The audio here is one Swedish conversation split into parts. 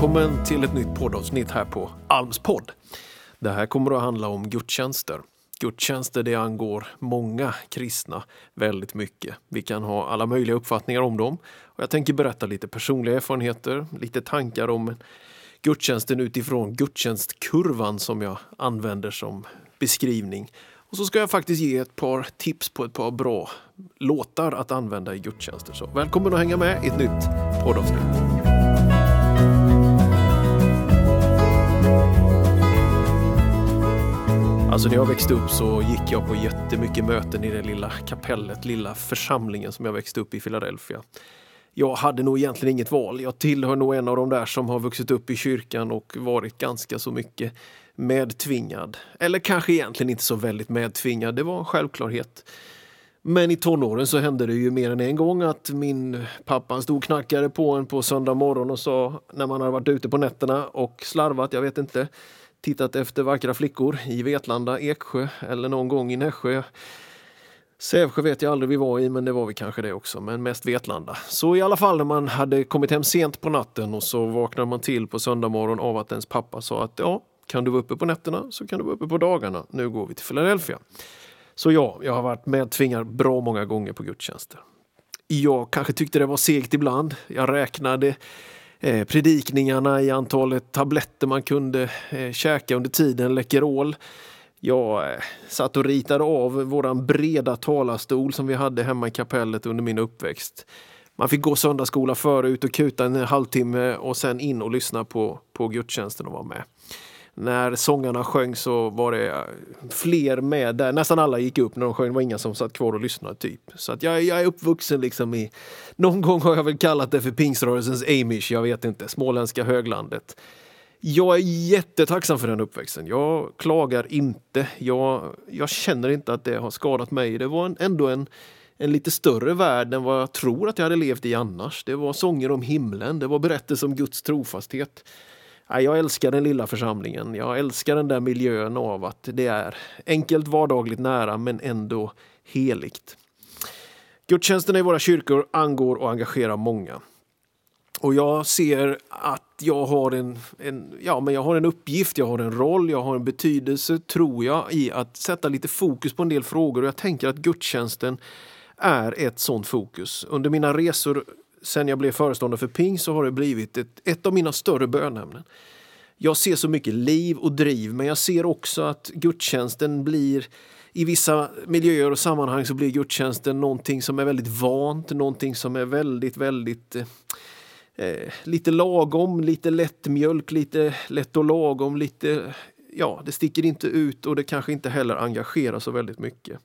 välkommen till ett nytt poddavsnitt här på Alms podd. Det här kommer att handla om gudstjänster. Gudstjänster det angår många kristna väldigt mycket. Vi kan ha alla möjliga uppfattningar om dem. Och jag tänker berätta lite personliga erfarenheter, lite tankar om gudstjänsten utifrån gudstjänstkurvan som jag använder som beskrivning. Och så ska jag faktiskt ge ett par tips på ett par bra låtar att använda i gudstjänster. Så välkommen att hänga med i ett nytt poddavsnitt. Alltså när jag växte upp så gick jag på jättemycket möten i det lilla kapellet, lilla församlingen som jag växte upp i Philadelphia. Jag hade nog egentligen inget val. Jag tillhör nog en av de där som har vuxit upp i kyrkan och varit ganska så mycket medtvingad. Eller kanske egentligen inte så väldigt medtvingad, det var en självklarhet. Men i tonåren så hände det ju mer än en gång att min pappa stod och knackade på en på söndag morgon och sa när man hade varit ute på nätterna och slarvat, jag vet inte, tittat efter vackra flickor i Vetlanda, Eksjö eller någon gång i Nässjö. Sävsjö vet jag aldrig vi var i, men det var vi kanske det också, men mest Vetlanda. Så i alla fall när man hade kommit hem sent på natten och så vaknade man till på söndag morgon av att ens pappa sa att ja, kan du vara uppe på nätterna så kan du vara uppe på dagarna. Nu går vi till Philadelphia. Så ja, jag har varit medtvingad bra många gånger på gudstjänster. Jag kanske tyckte det var segt ibland. Jag räknade eh, predikningarna i antalet tabletter man kunde eh, käka under tiden, Läkerol. Jag eh, satt och ritade av våran breda talarstol som vi hade hemma i kapellet under min uppväxt. Man fick gå söndagsskola förut och kuta en halvtimme och sen in och lyssna på, på gudstjänsten och vara med när sångarna sjöng så var det fler med där. Nästan alla gick upp när de sjöng. Det var inga som satt kvar och lyssnade typ. Så att jag, jag är uppvuxen liksom i... Någon gång har jag väl kallat det för pingströrelsens amish. Jag vet inte. Småländska höglandet. Jag är jättetacksam för den uppväxten. Jag klagar inte. Jag, jag känner inte att det har skadat mig. Det var en, ändå en, en lite större värld än vad jag tror att jag hade levt i annars. Det var sånger om himlen. Det var berättelser om Guds trofasthet. Jag älskar den lilla församlingen. Jag älskar den där miljön av att det är enkelt, vardagligt, nära men ändå heligt. Gudstjänsterna i våra kyrkor angår och engagerar många. Och jag ser att jag har en, en, ja, men jag har en uppgift, jag har en roll, jag har en betydelse, tror jag, i att sätta lite fokus på en del frågor. Och jag tänker att gudstjänsten är ett sånt fokus. Under mina resor sen jag blev föreståndare för Ping så har det blivit ett, ett av mina större bönämnen. Jag ser så mycket liv och driv, men jag ser också att gudstjänsten blir i vissa miljöer och sammanhang så blir gudstjänsten någonting som är väldigt vant, någonting som är väldigt, väldigt eh, eh lite lagom, lite lättmjölk, lite lätt och lagom, lite ja, det sticker inte ut och det kanske inte heller engagerar så väldigt mycket.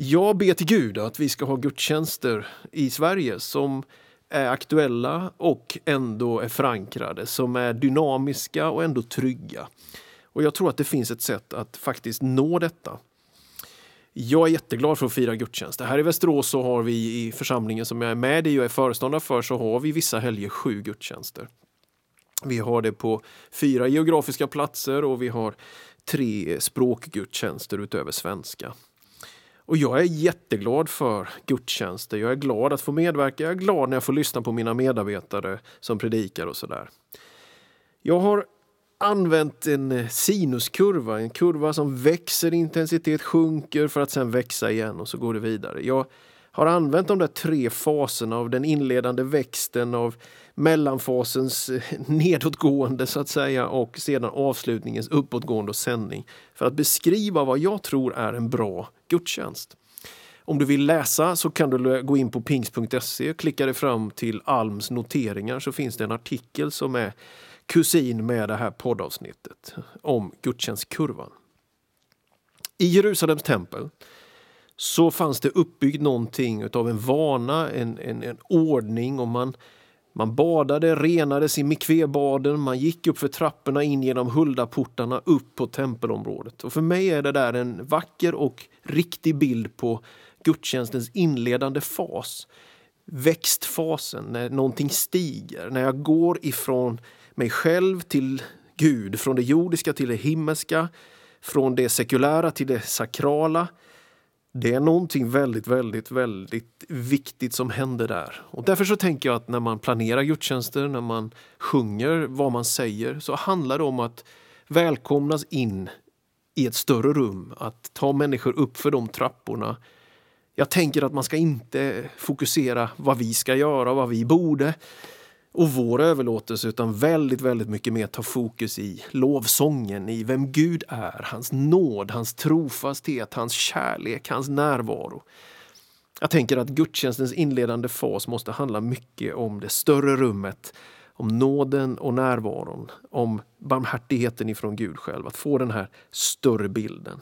Jag ber till Gud att vi ska ha gudstjänster i Sverige som är aktuella och ändå är förankrade, som är dynamiska och ändå trygga. Och jag tror att det finns ett sätt att faktiskt nå detta. Jag är jätteglad för att fira gudstjänst. Här i Västerås så har vi i församlingen som jag är med i och är föreståndare för så har vi vissa helger sju gudstjänster. Vi har det på fyra geografiska platser och vi har tre språkgudstjänster utöver svenska. Och jag är jätteglad för gudstjänster. Jag är glad att få medverka. Jag är glad när jag får lyssna på mina medarbetare som predikar och sådär. Jag har använt en sinuskurva, en kurva som växer i intensitet, sjunker för att sen växa igen och så går det vidare. Jag har använt de där tre faserna av den inledande växten, av mellanfasens eh, nedåtgående så att säga och sedan avslutningens uppåtgående och sändning för att beskriva vad jag tror är en bra gudstjänst. Om du vill läsa så kan du gå in på pings.se, klicka dig fram till Alms noteringar så finns det en artikel som är kusin med det här poddavsnittet om gudstjänstkurvan. I Jerusalems tempel så fanns det uppbyggt någonting av en vana, en, en, en ordning och man, man badade, renades i mikvebaden, man gick upp för trapporna in genom huldaportarna upp på tempelområdet. Och för mig är det där en vacker och riktig bild på gudstjänstens inledande fas. Växtfasen, när någonting stiger, när jag går ifrån mig själv till Gud, från det jordiska till det himmelska, från det sekulära till det sakrala det är någonting väldigt, väldigt, väldigt viktigt som händer där. Och därför så tänker jag att när man planerar gudstjänster, när man sjunger vad man säger, så handlar det om att välkomnas in i ett större rum, att ta människor upp för de trapporna. Jag tänker att man ska inte fokusera vad vi ska göra, vad vi borde och vår överlåtelse utan väldigt, väldigt mycket mer ta fokus i lovsången, i vem Gud är, hans nåd, hans trofasthet, hans kärlek, hans närvaro. Jag tänker att gudstjänstens inledande fas måste handla mycket om det större rummet, om nåden och närvaron, om barmhärtigheten ifrån Gud själv, att få den här större bilden.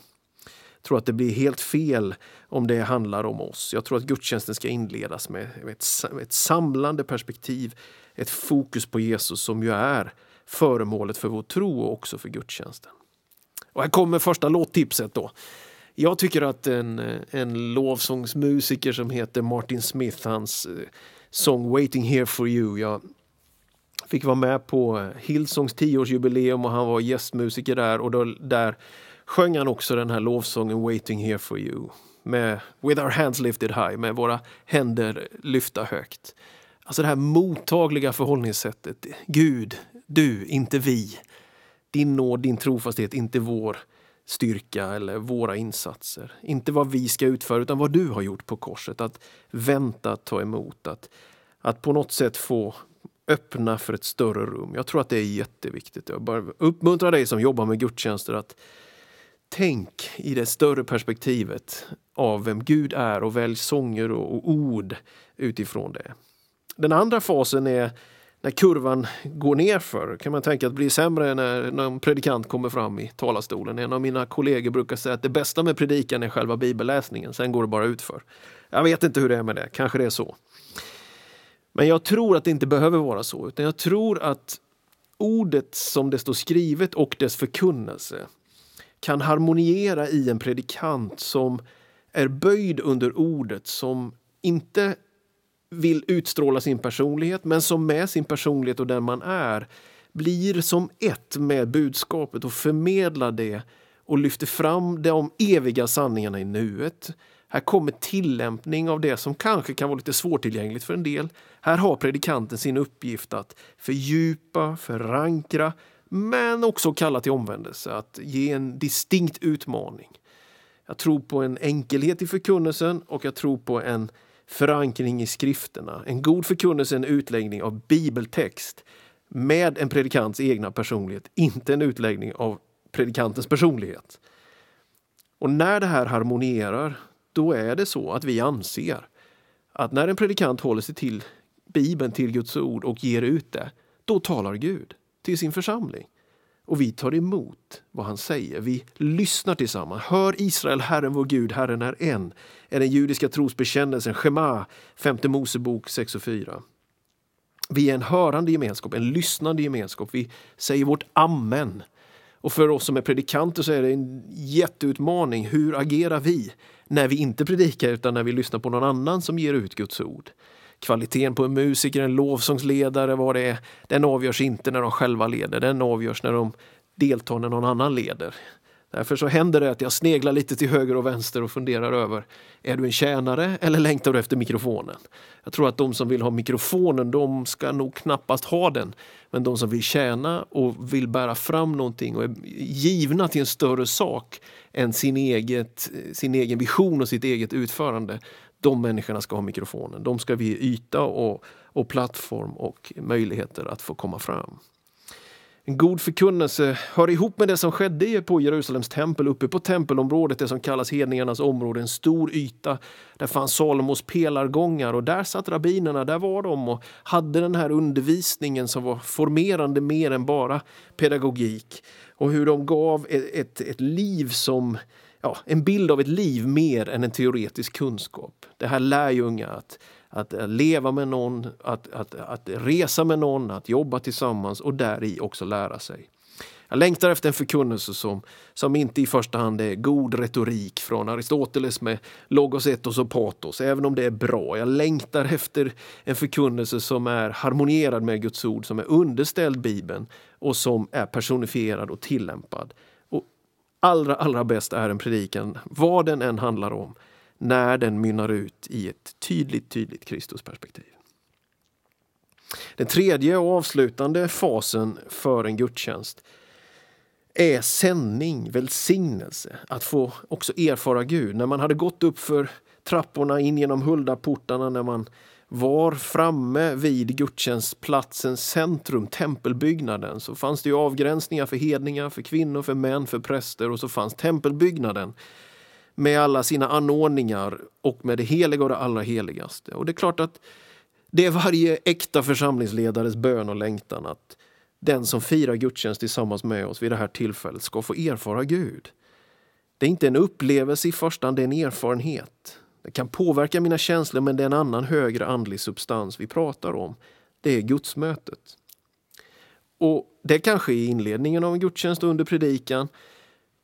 Jag tror att det blir helt fel om det handlar om oss. Jag tror att gudstjänsten ska inledas med ett, ett samlande perspektiv, ett fokus på Jesus som ju är föremålet för vår tro och också för gudstjänsten. Och här kommer första låttipset då. Jag tycker att en, en lovsångsmusiker som heter Martin Smith, hans eh, sång Waiting here for you. Jag fick vara med på Hillsongs tioårsjubileum och han var gästmusiker där och då, där sjöng han också den här lovsången Waiting here for you. Med With our hands lifted high, med våra händer lyfta högt. Alltså det här mottagliga förhållningssättet. Gud, du, inte vi. Din nåd, din trofasthet, inte vår styrka eller våra insatser. Inte vad vi ska utföra utan vad du har gjort på korset. Att vänta, att ta emot, att, att på något sätt få öppna för ett större rum. Jag tror att det är jätteviktigt. Jag bara uppmuntrar dig som jobbar med gudstjänster att tänk i det större perspektivet av vem Gud är och välj sånger och ord utifrån det. Den andra fasen är när kurvan går nerför kan man tänka att det blir sämre när, någon en predikant kommer fram i talarstolen. En av mina kollegor brukar säga att det bästa med predikan är själva bibelläsningen, sen går det bara utför. Jag vet inte hur det är med det, kanske det är så. Men jag tror att det inte behöver vara så, utan jag tror att ordet som det står skrivet och dess förkunnelse kan harmoniera i en predikant som är böjd under ordet, som inte vill utstråla sin personlighet men som med sin personlighet och den man är blir som ett med budskapet och förmedlar det och lyfter fram de eviga sanningarna i nuet. Här kommer tillämpning av det som kanske kan vara lite svårtillgängligt för en del. Här har predikanten sin uppgift att fördjupa, förankra men också kalla till omvändelse, att ge en distinkt utmaning. Jag tror på en enkelhet i förkunnelsen och jag tror på en förankring i skrifterna. En god förkunnelse är en utläggning av bibeltext med en predikants egna personlighet, inte en utläggning av predikantens personlighet. Och när det här harmonierar, då är det så att vi anser att när en predikant håller sig till Bibeln, till Guds ord och ger ut det, då talar Gud till sin församling. Och vi tar emot vad han säger. Vi lyssnar tillsammans. Hör Israel, Herren vår Gud, Herren är en. är den judiska trosbekännelsen, Shema, femte Mosebok 6 och 4. Vi är en hörande gemenskap, en lyssnande gemenskap. Vi säger vårt amen. Och för oss som är predikanter så är det en jätteutmaning. Hur agerar vi när vi inte predikar utan när vi lyssnar på någon annan som ger ut Guds ord? Kvaliteten på en musiker, en lovsångsledare, vad det är, den avgörs inte när de själva leder, den avgörs när de deltar när någon annan leder. Därför så händer det att jag sneglar lite till höger och vänster och funderar över, är du en tjänare eller längtar du efter mikrofonen? Jag tror att de som vill ha mikrofonen, de ska nog knappast ha den. Men de som vill tjäna och vill bära fram någonting och är givna till en större sak än sin, eget, sin egen vision och sitt eget utförande, de människorna ska ha mikrofonen. De ska vi ge yta och, och plattform och möjligheter att få komma fram. En god förkunnelse hör ihop med det som skedde på Jerusalems tempel, uppe på tempelområdet, det som kallas hedningarnas område, en stor yta. Där fanns Salomos pelargångar och där satt rabbinerna, där var de och hade den här undervisningen som var formerande mer än bara pedagogik. Och hur de gav ett, ett, ett liv som ja, en bild av ett liv mer än en teoretisk kunskap. Det här lär ju unga att, att eh, leva med någon, att, att, att resa med någon, att jobba tillsammans och där i också lära sig. Jag längtar efter en förkunnelse som, som inte i första hand är god retorik från Aristoteles med logos, etos och patos, även om det är bra. Jag längtar efter en förkunnelse som är harmonierad med Guds ord, som är underställd Bibeln och som är personifierad och tillämpad allra, allra bäst är en predikan, vad den än handlar om, när den mynnar ut i ett tydligt, tydligt Kristusperspektiv. Den tredje och avslutande fasen för en gudstjänst är sändning, välsignelse, att få också erfara Gud. När man hade gått upp för trapporna in genom Huldaportarna, när man var framme vid gudstjänstplatsens centrum, tempelbyggnaden, så fanns det ju avgränsningar för hedningar, för kvinnor, för män, för präster och så fanns tempelbyggnaden med alla sina anordningar och med det heliga och det allra heligaste. Och det är klart att det är varje äkta församlingsledares bön och längtan att den som firar gudstjänst tillsammans med oss vid det här tillfället ska få erfara Gud. Det är inte en upplevelse i första hand, det är en erfarenhet. Det kan påverka mina känslor, men det är en annan högre andlig substans vi pratar om. Det är gudsmötet. Och Det kanske är inledningen av en gudstjänst under predikan,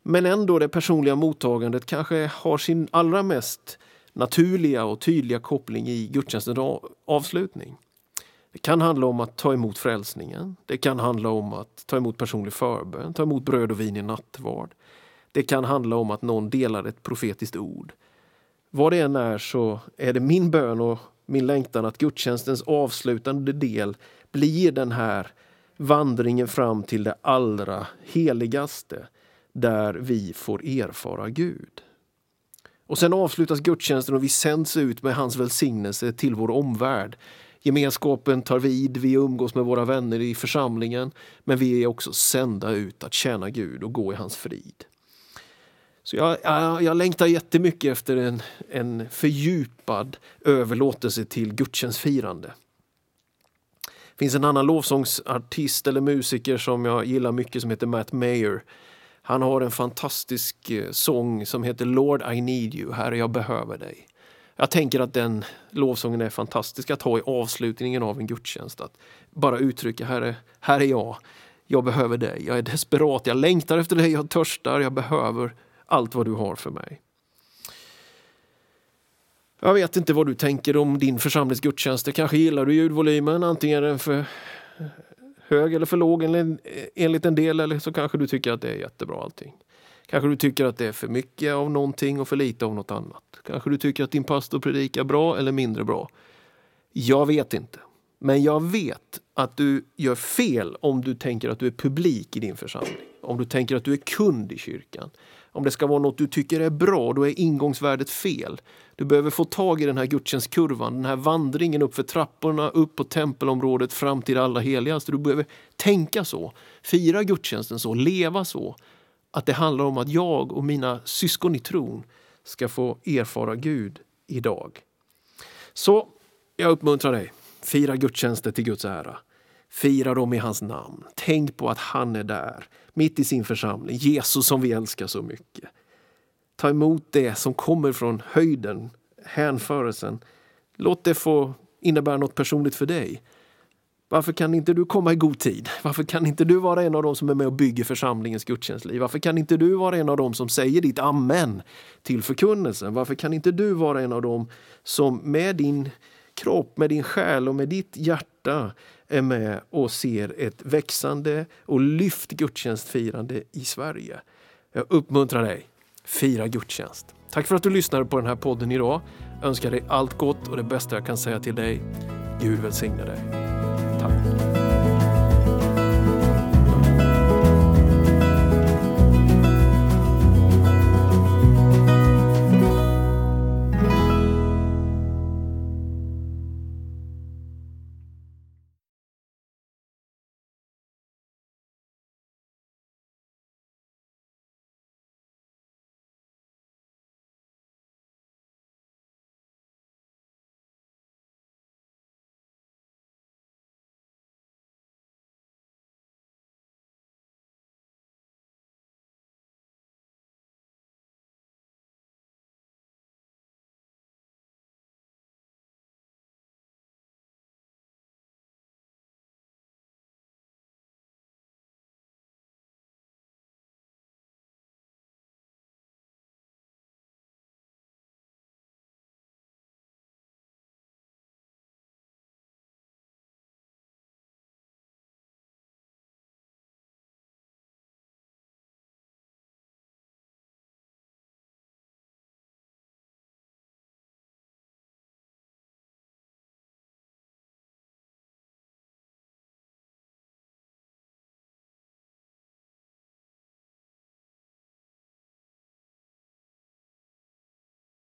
men ändå det personliga mottagandet kanske har sin allra mest naturliga och tydliga koppling i gudstjänstens avslutning. Det kan handla om att ta emot frälsningen. Det kan handla om att ta emot personlig förbön, ta emot bröd och vin i nattvard. Det kan handla om att någon delar ett profetiskt ord. Vad det än är så är det min bön och min längtan att gudstjänstens avslutande del blir den här vandringen fram till det allra heligaste där vi får erfara Gud. Och sen avslutas gudstjänsten och vi sänds ut med hans välsignelse till vår omvärld. Gemenskapen tar vid, vi umgås med våra vänner i församlingen men vi är också sända ut att tjäna Gud och gå i hans frid. Så jag, jag, jag längtar jättemycket efter en, en fördjupad överlåtelse till gudstjänstfirande. Det finns en annan lovsångsartist eller musiker som jag gillar mycket som heter Matt Mayer. Han har en fantastisk eh, sång som heter Lord I need you, Herre jag behöver dig. Jag tänker att den lovsången är fantastisk att ha i avslutningen av en gudstjänst. Att bara uttrycka Herre, här är jag, jag behöver dig, jag är desperat, jag längtar efter dig, jag törstar, jag behöver allt vad du har för mig. Jag vet inte vad du tänker om din församlings gudstjänster. Kanske gillar du ljudvolymen, antingen är den för hög eller för låg enligt en del eller så kanske du tycker att det är jättebra allting. Kanske du tycker att det är för mycket av någonting och för lite av något annat. Kanske du tycker att din pastor predikar bra eller mindre bra. Jag vet inte. Men jag vet att du gör fel om du tänker att du är publik i din församling. Om du tänker att du är kund i kyrkan. Om det ska vara något du tycker är bra, då är ingångsvärdet fel. Du behöver få tag i den här gudstjänstkurvan, den här vandringen upp för trapporna, upp på tempelområdet fram till det allra heligaste. Du behöver tänka så, fira gudstjänsten så, leva så. Att det handlar om att jag och mina syskon i tron ska få erfara Gud idag. Så jag uppmuntrar dig, fira gudstjänster till Guds ära. Fira dem i hans namn. Tänk på att han är där, mitt i sin församling. Jesus som vi älskar så mycket. Ta emot det som kommer från höjden, hänförelsen. Låt det få innebära något personligt för dig. Varför kan inte du komma i god tid? Varför kan inte du vara en av dem som är med och bygger församlingens gudstjänstliv? Varför kan inte du vara en av dem som säger ditt amen till förkunnelsen? Varför kan inte du vara en av dem som med din kropp, med din själ och med ditt hjärta är med och ser ett växande och lyft gudstjänstfirande i Sverige. Jag uppmuntrar dig, fira gudstjänst. Tack för att du lyssnade på den här podden idag. Jag önskar dig allt gott och det bästa jag kan säga till dig. Gud välsigne dig.